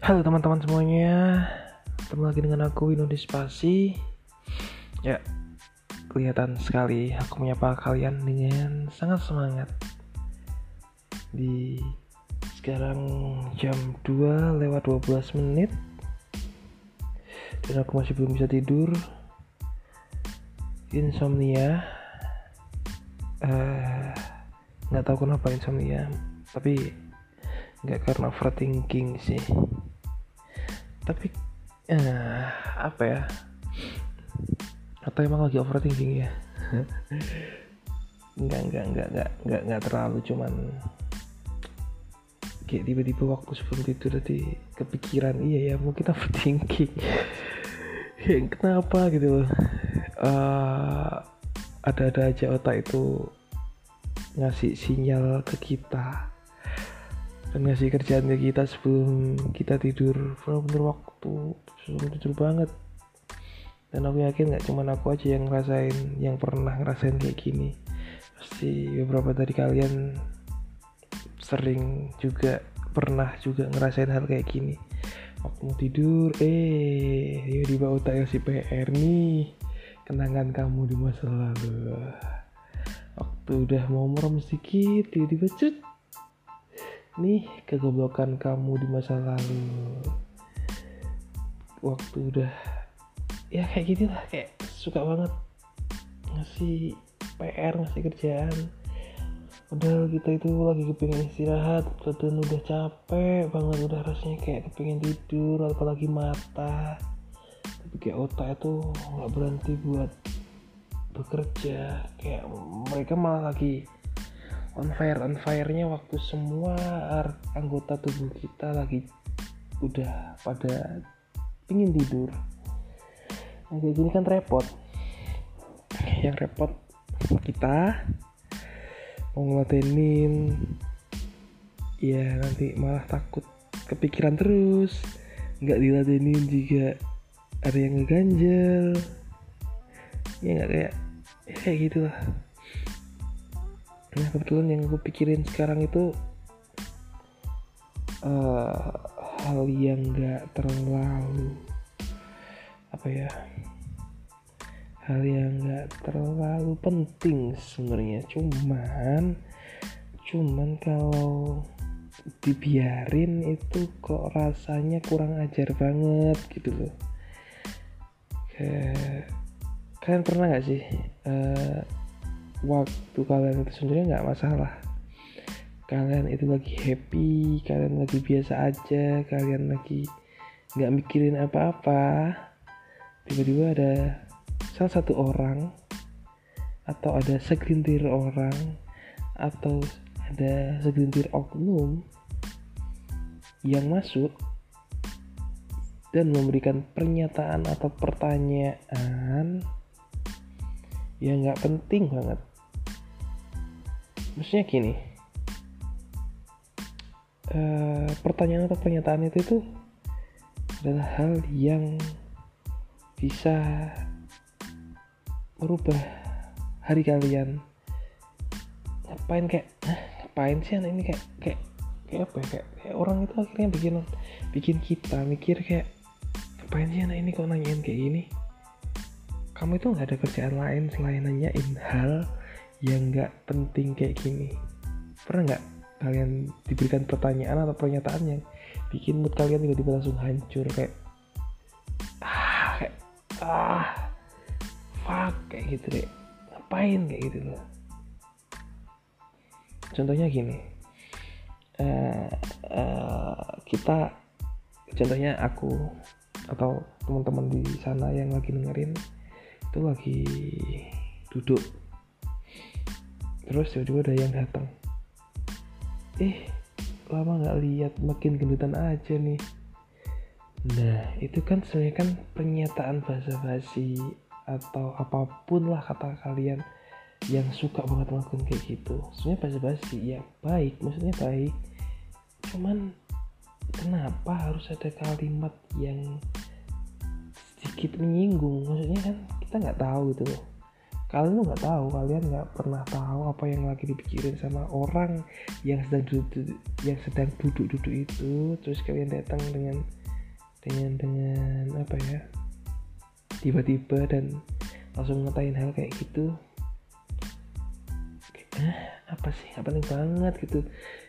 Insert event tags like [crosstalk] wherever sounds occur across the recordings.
Halo teman-teman semuanya. Ketemu lagi dengan aku Winodi Spasi Ya Kelihatan sekali aku menyapa kalian dengan sangat semangat. Di sekarang jam 2 lewat 12 menit. Dan aku masih belum bisa tidur. Insomnia. Nggak tahu kenapa insomnia. Tapi nggak karena overthinking sih tapi eh, apa ya? Atau emang lagi overthinking ya? [laughs] Nggak nggak nggak nggak nggak nggak terlalu cuman kayak tiba-tiba waktu sebelum tidur tadi kepikiran iya ya mungkin [laughs] overthinking. Ya kenapa gitu loh? Uh, ada-ada aja otak itu ngasih sinyal ke kita dan ngasih kerjaan ke kita sebelum kita tidur. Bener-bener waktu. Sebelum tidur banget. Dan aku yakin nggak cuma aku aja yang ngerasain yang pernah ngerasain kayak gini. Pasti beberapa dari kalian sering juga pernah juga ngerasain hal kayak gini. Waktu mau tidur eh tiba-tiba otak si PR nih. Kenangan kamu di masa lalu. Waktu udah mau merem sedikit tiba-tiba nih kegoblokan kamu di masa lalu. Waktu udah ya kayak gini lah kayak suka banget ngasih PR ngasih kerjaan. Padahal kita itu lagi kepingin istirahat badan udah capek banget udah rasanya kayak kepingin tidur apalagi mata. Tapi kayak otak itu nggak berhenti buat bekerja. Kayak mereka malah lagi on fire on fire-nya waktu semua anggota tubuh kita lagi udah pada pingin tidur. Nah kayak gini kan repot. Yang repot kita mau ngelatenin ya nanti malah takut kepikiran terus. Nggak diladenin juga ada yang ngeganjel. Ya nggak kayak ya kayak gitulah nah kebetulan yang gue pikirin sekarang itu uh, hal yang gak terlalu apa ya hal yang gak terlalu penting sebenarnya. Cuman cuman kalau dibiarin itu kok rasanya kurang ajar banget gitu loh. Kayak kalian pernah gak sih uh, waktu kalian itu sebenarnya nggak masalah. Kalian itu lagi happy kalian lagi biasa aja kalian lagi nggak mikirin apa-apa. Tiba-tiba ada salah satu orang atau ada segelintir orang atau ada segelintir oknum yang masuk dan memberikan pernyataan atau pertanyaan yang nggak penting banget maksudnya gini. Uh, pertanyaan atau pernyataan itu tuh adalah hal yang bisa merubah hari kalian. Ngapain kayak ngapain sih anak ini? Kayak kayak kayak apa ya? Kayak, kayak orang itu akhirnya bikin bikin kita mikir kayak ngapain sih anak ini kok nanyain kayak gini? Kamu itu nggak ada kerjaan lain selain nanyain hal yang nggak penting kayak gini. Pernah nggak kalian diberikan pertanyaan atau pernyataan yang bikin mood kalian tiba-tiba langsung hancur kayak ah kayak ah fuck kayak gitu deh ngapain? kayak gitu loh. Contohnya gini uh, uh, kita contohnya aku atau teman-teman di sana yang lagi dengerin itu lagi duduk terus tiba-tiba ada yang datang. Eh lama nggak lihat makin gendutan aja nih. Nah itu kan sebenarnya kan pernyataan basa-basi atau apa pun lah kata kalian yang suka banget melakukan kayak gitu. Sebenarnya basa-basi ya baik maksudnya baik. Cuman kenapa harus ada kalimat yang sedikit menyinggung? Maksudnya kan kita nggak tahu gitu loh kalian tuh nggak tahu kalian nggak pernah tahu apa yang lagi dipikirin sama orang yang sedang duduk yang sedang duduk-duduk itu. Terus kalian datang dengan dengan dengan apa ya? Tiba-tiba dan langsung ngatain hal kayak gitu. Apa sih? Nggak penting banget gitu.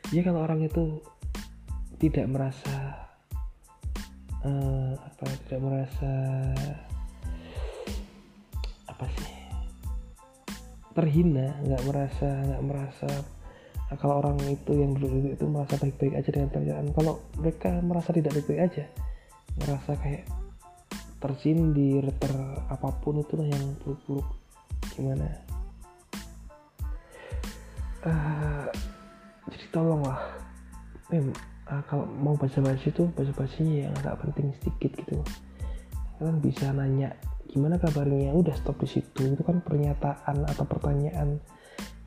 Ya kalau orang itu tidak merasa uh, apa tidak merasa apa sih terhina nggak merasa nggak merasa nah, kalau orang itu yang dulu itu merasa baik-baik aja dengan pernyataan kalau mereka merasa tidak baik-baik aja merasa kayak tersindir ter apa pun itulah yang buruk-buruk. Gimana? Uh, jadi tolonglah. Mem uh, kalau mau baca basi itu baca basinya yang agak penting sedikit gitu. Kalian bisa nanya gimana kabarnya? Udah stop di situ. Itu kan pernyataan atau pertanyaan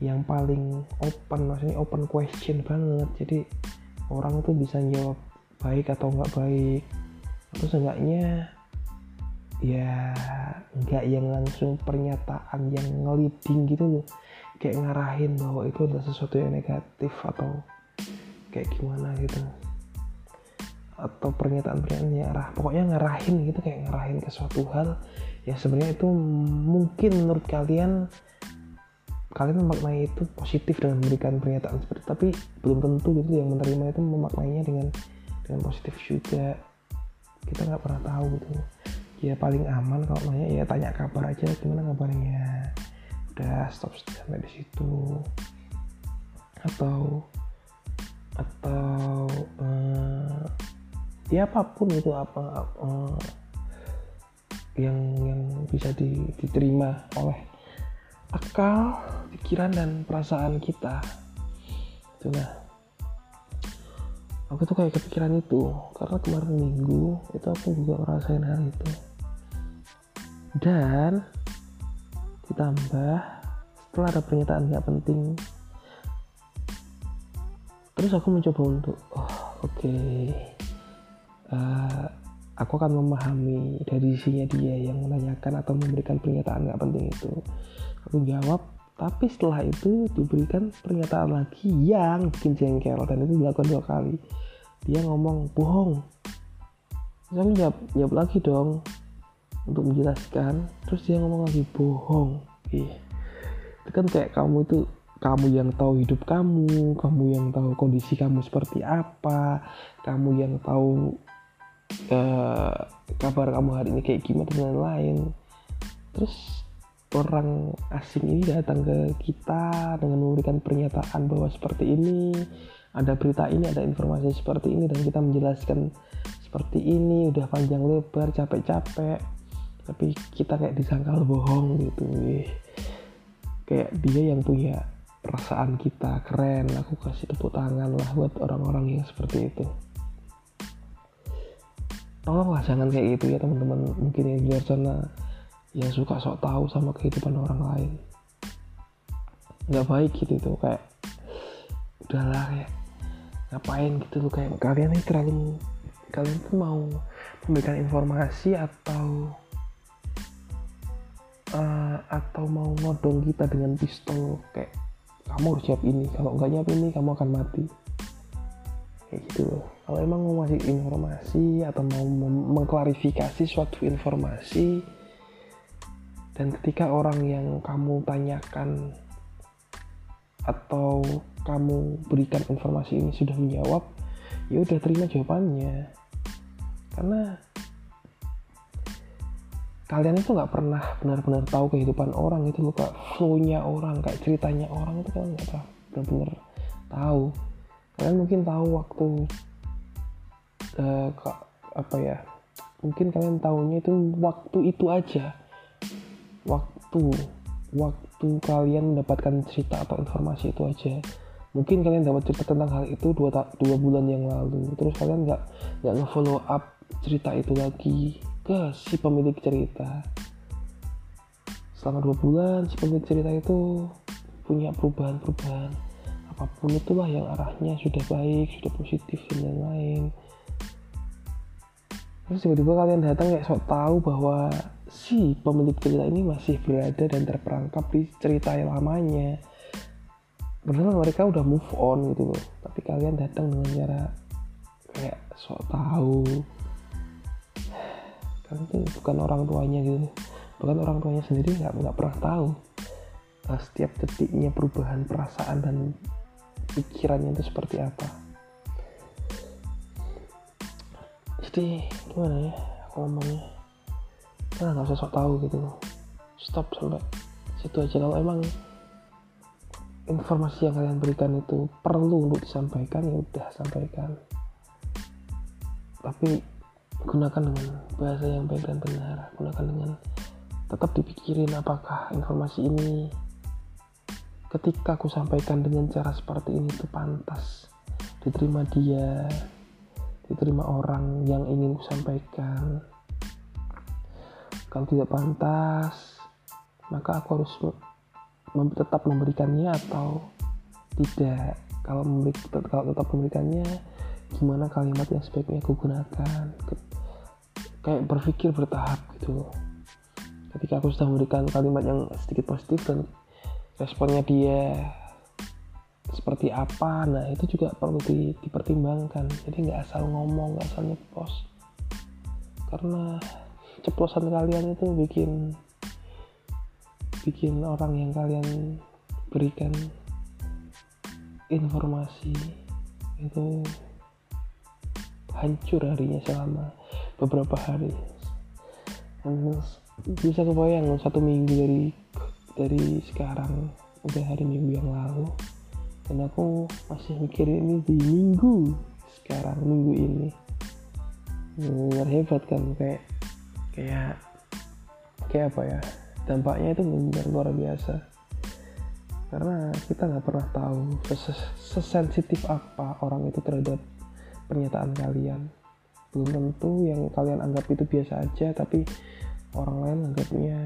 yang paling open maksudnya open question banget. Jadi orang itu bisa jawab baik atau nggak baik. Atau seenggaknya ya nggak yang langsung pernyataan yang ngeliding gitu loh. Kayak ngarahin bahwa itu adalah sesuatu yang negatif atau kayak gimana gitu. Atau pernyataan-pernyataan yang arah pokoknya ngarahin gitu kayak ngarahin ke suatu hal ya sebenarnya itu mungkin menurut kalian kalian memaknai itu positif dengan memberikan pernyataan seperti itu tapi belum tentu gitu yang menerima itu memaknainya dengan dengan positif juga. Kita nggak pernah tahu gitu. Ya paling aman kalau nanya ya tanya kabar aja gimana kabarnya? Udah stop sampai di situ. Atau atau uh, ya apa pun itu apa uh, yang yang bisa di, diterima oleh akal, pikiran dan perasaan kita. Itulah. Aku tuh kayak kepikiran itu karena kemarin minggu itu aku juga ngerasain hal itu. Dan ditambah setelah ada pernyataan nggak penting terus aku mencoba untuk oh oke okay. uh, aku akan memahami dari sisinya dia yang menanyakan atau memberikan pernyataan nggak penting itu. Aku jawab tapi setelah itu diberikan pernyataan lagi yang bikin jengkel dan itu dilakukan dua kali. Dia ngomong bohong. Terus aku jawab, jawab lagi dong untuk menjelaskan. Terus dia ngomong lagi bohong. Ih itu kan kayak kamu itu kamu yang tahu hidup kamu kamu yang tahu kondisi kamu seperti apa kamu yang tahu uh, kabar kamu hari ini kayak gimana dan lain-lain. Terus orang asing ini datang ke kita dengan memberikan pernyataan bahwa seperti ini ada berita ini ada informasi seperti ini dan kita menjelaskan seperti ini udah panjang lebar capek-capek. Tapi kita kayak disangkal bohong gitu wih. Kayak dia yang punya perasaan kita keren aku kasih tepuk tangan lah buat orang-orang yang seperti itu tolonglah jangan kayak gitu ya teman-teman. Mungkin yang di luar sana yang suka sok tahu sama kehidupan orang lain. Nggak baik gitu tuh kayak udahlah kayak ngapain gitu loh kayak kalian ini terlalu kalian tuh mau memberikan informasi atau uh, atau mau nodong kita dengan pistol kayak kamu harus siap ini kalau nggak siap ini kamu akan mati gitu. Kalau emang mau ngasih informasi atau mau mengklarifikasi suatu informasi dan ketika orang yang kamu tanyakan atau kamu berikan informasi ini sudah menjawab ya udah terima jawabannya. Karena kalian itu nggak pernah benar-benar tahu kehidupan orang itu loh kayak flow-nya orang kayak ceritanya orang itu kan nggak benar-benar tahu kalian mungkin tahu waktu uh, apa ya mungkin kalian tahunya itu waktu itu aja. Waktu waktu kalian mendapatkan cerita atau informasi itu aja. Mungkin kalian dapat cerita tentang hal itu dua dua bulan yang lalu. Terus kalian nggak nggak nge-follow up cerita itu lagi ke si pemilik cerita. Selama dua bulan si pemilik cerita itu punya perubahan-perubahan apa pun itulah yang arahnya sudah baik sudah positif dan lain-lain. Terus tiba-tiba kalian datang kayak sok tahu bahwa si pemilik cerita ini masih berada dan terperangkap di cerita yang lamanya. Padahal mereka udah move on gitu loh. Tapi kalian datang dengan cara kayak sok tahu. Kan itu bukan orang tuanya gitu. Bukan orang tuanya sendiri nggak nggak pernah tahu. Uh, setiap detiknya perubahan perasaan dan pikirannya itu seperti apa. Jadi gimana ya aku ngomongnya? Nah nggak usah sok tahu gitu. Stop sampai situ aja. Kalau emang informasi yang kalian berikan itu perlu untuk disampaikan ya udah sampaikan. Tapi gunakan dengan bahasa yang baik dan benar. Gunakan dengan tetap dipikirin apakah informasi ini ketika aku sampaikan dengan cara seperti ini itu pantas. Diterima dia diterima orang yang ingin ku sampaikan. Kalau tidak pantas maka aku harus mem tetap memberikannya atau tidak? Kalau memberi kalau tetap memberikannya gimana kalimat yang sebaiknya aku gunakan? Kayak berpikir bertahap gitu. Ketika aku sudah memberikan kalimat yang sedikit positif dan responnya dia seperti apa. Nah itu juga perlu di, dipertimbangkan. Jadi nggak asal ngomong nggak asal nyeplos karena ceplosan kalian itu bikin bikin orang yang kalian berikan informasi itu hancur harinya selama beberapa hari. Bisa kebayang satu minggu dari dari sekarang udah hari minggu yang lalu. Dan aku masih mikirin ini di minggu sekarang minggu ini. Benar hebat kan kayak kayak kayak apa ya dampaknya itu benar luar biasa. Karena kita nggak pernah tahu sesensitif apa orang itu terhadap pernyataan kalian. Belum tentu yang kalian anggap itu biasa aja tapi orang lain anggapnya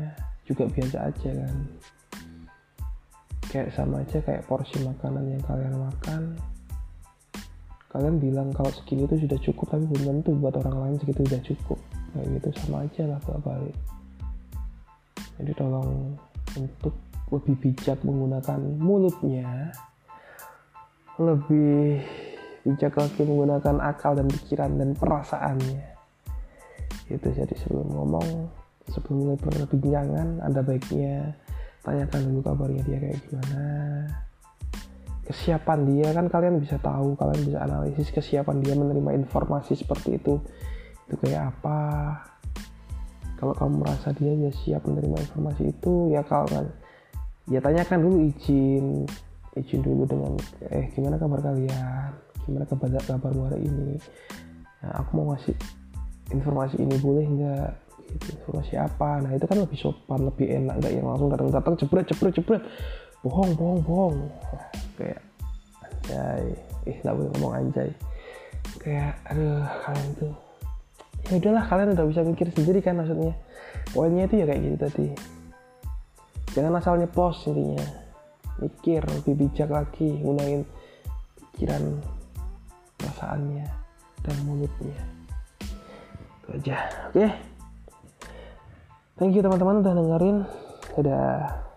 juga biasa aja kan. Kayak sama aja kayak porsi makanan yang kalian makan. Kalian bilang kalau segini itu sudah cukup tapi belum tentu buat orang lain segitu sudah cukup. Kayak gitu sama aja lah balik jadi tolong untuk lebih bijak menggunakan mulutnya lebih bijak lagi menggunakan akal dan pikiran dan perasaannya. Itu jadi sebelum ngomong sebelum mulai perbincangan ada baiknya tanyakan dulu kabarnya dia kayak gimana. Kesiapan dia kan kalian bisa tahu kalian bisa analisis kesiapan dia menerima informasi seperti itu. Itu kayak apa? Kalau kamu merasa dia sudah siap menerima informasi itu ya kalian ya tanyakan dulu izin. Izin dulu dengan eh gimana kabar kalian? Gimana kabar kabarmu hari ini? Nah, aku mau ngasih informasi ini boleh nggak informasi apa nah itu kan lebih sopan lebih enak nggak yang langsung datang datang jebret jebret jebret. Bohong bohong bohong. Kayak anjay. Eh nggak boleh ngomong anjay. Kayak aduh kalian tuh. Ya udahlah kalian udah bisa mikir sendiri kan maksudnya. Poinnya itu ya kayak gitu tadi. Jangan asal nyeplos intinya mikir lebih bijak lagi gunain pikiran perasaannya dan mulutnya. Itu aja. Oke. okay? Thank you teman-teman udah dengerin. Dadah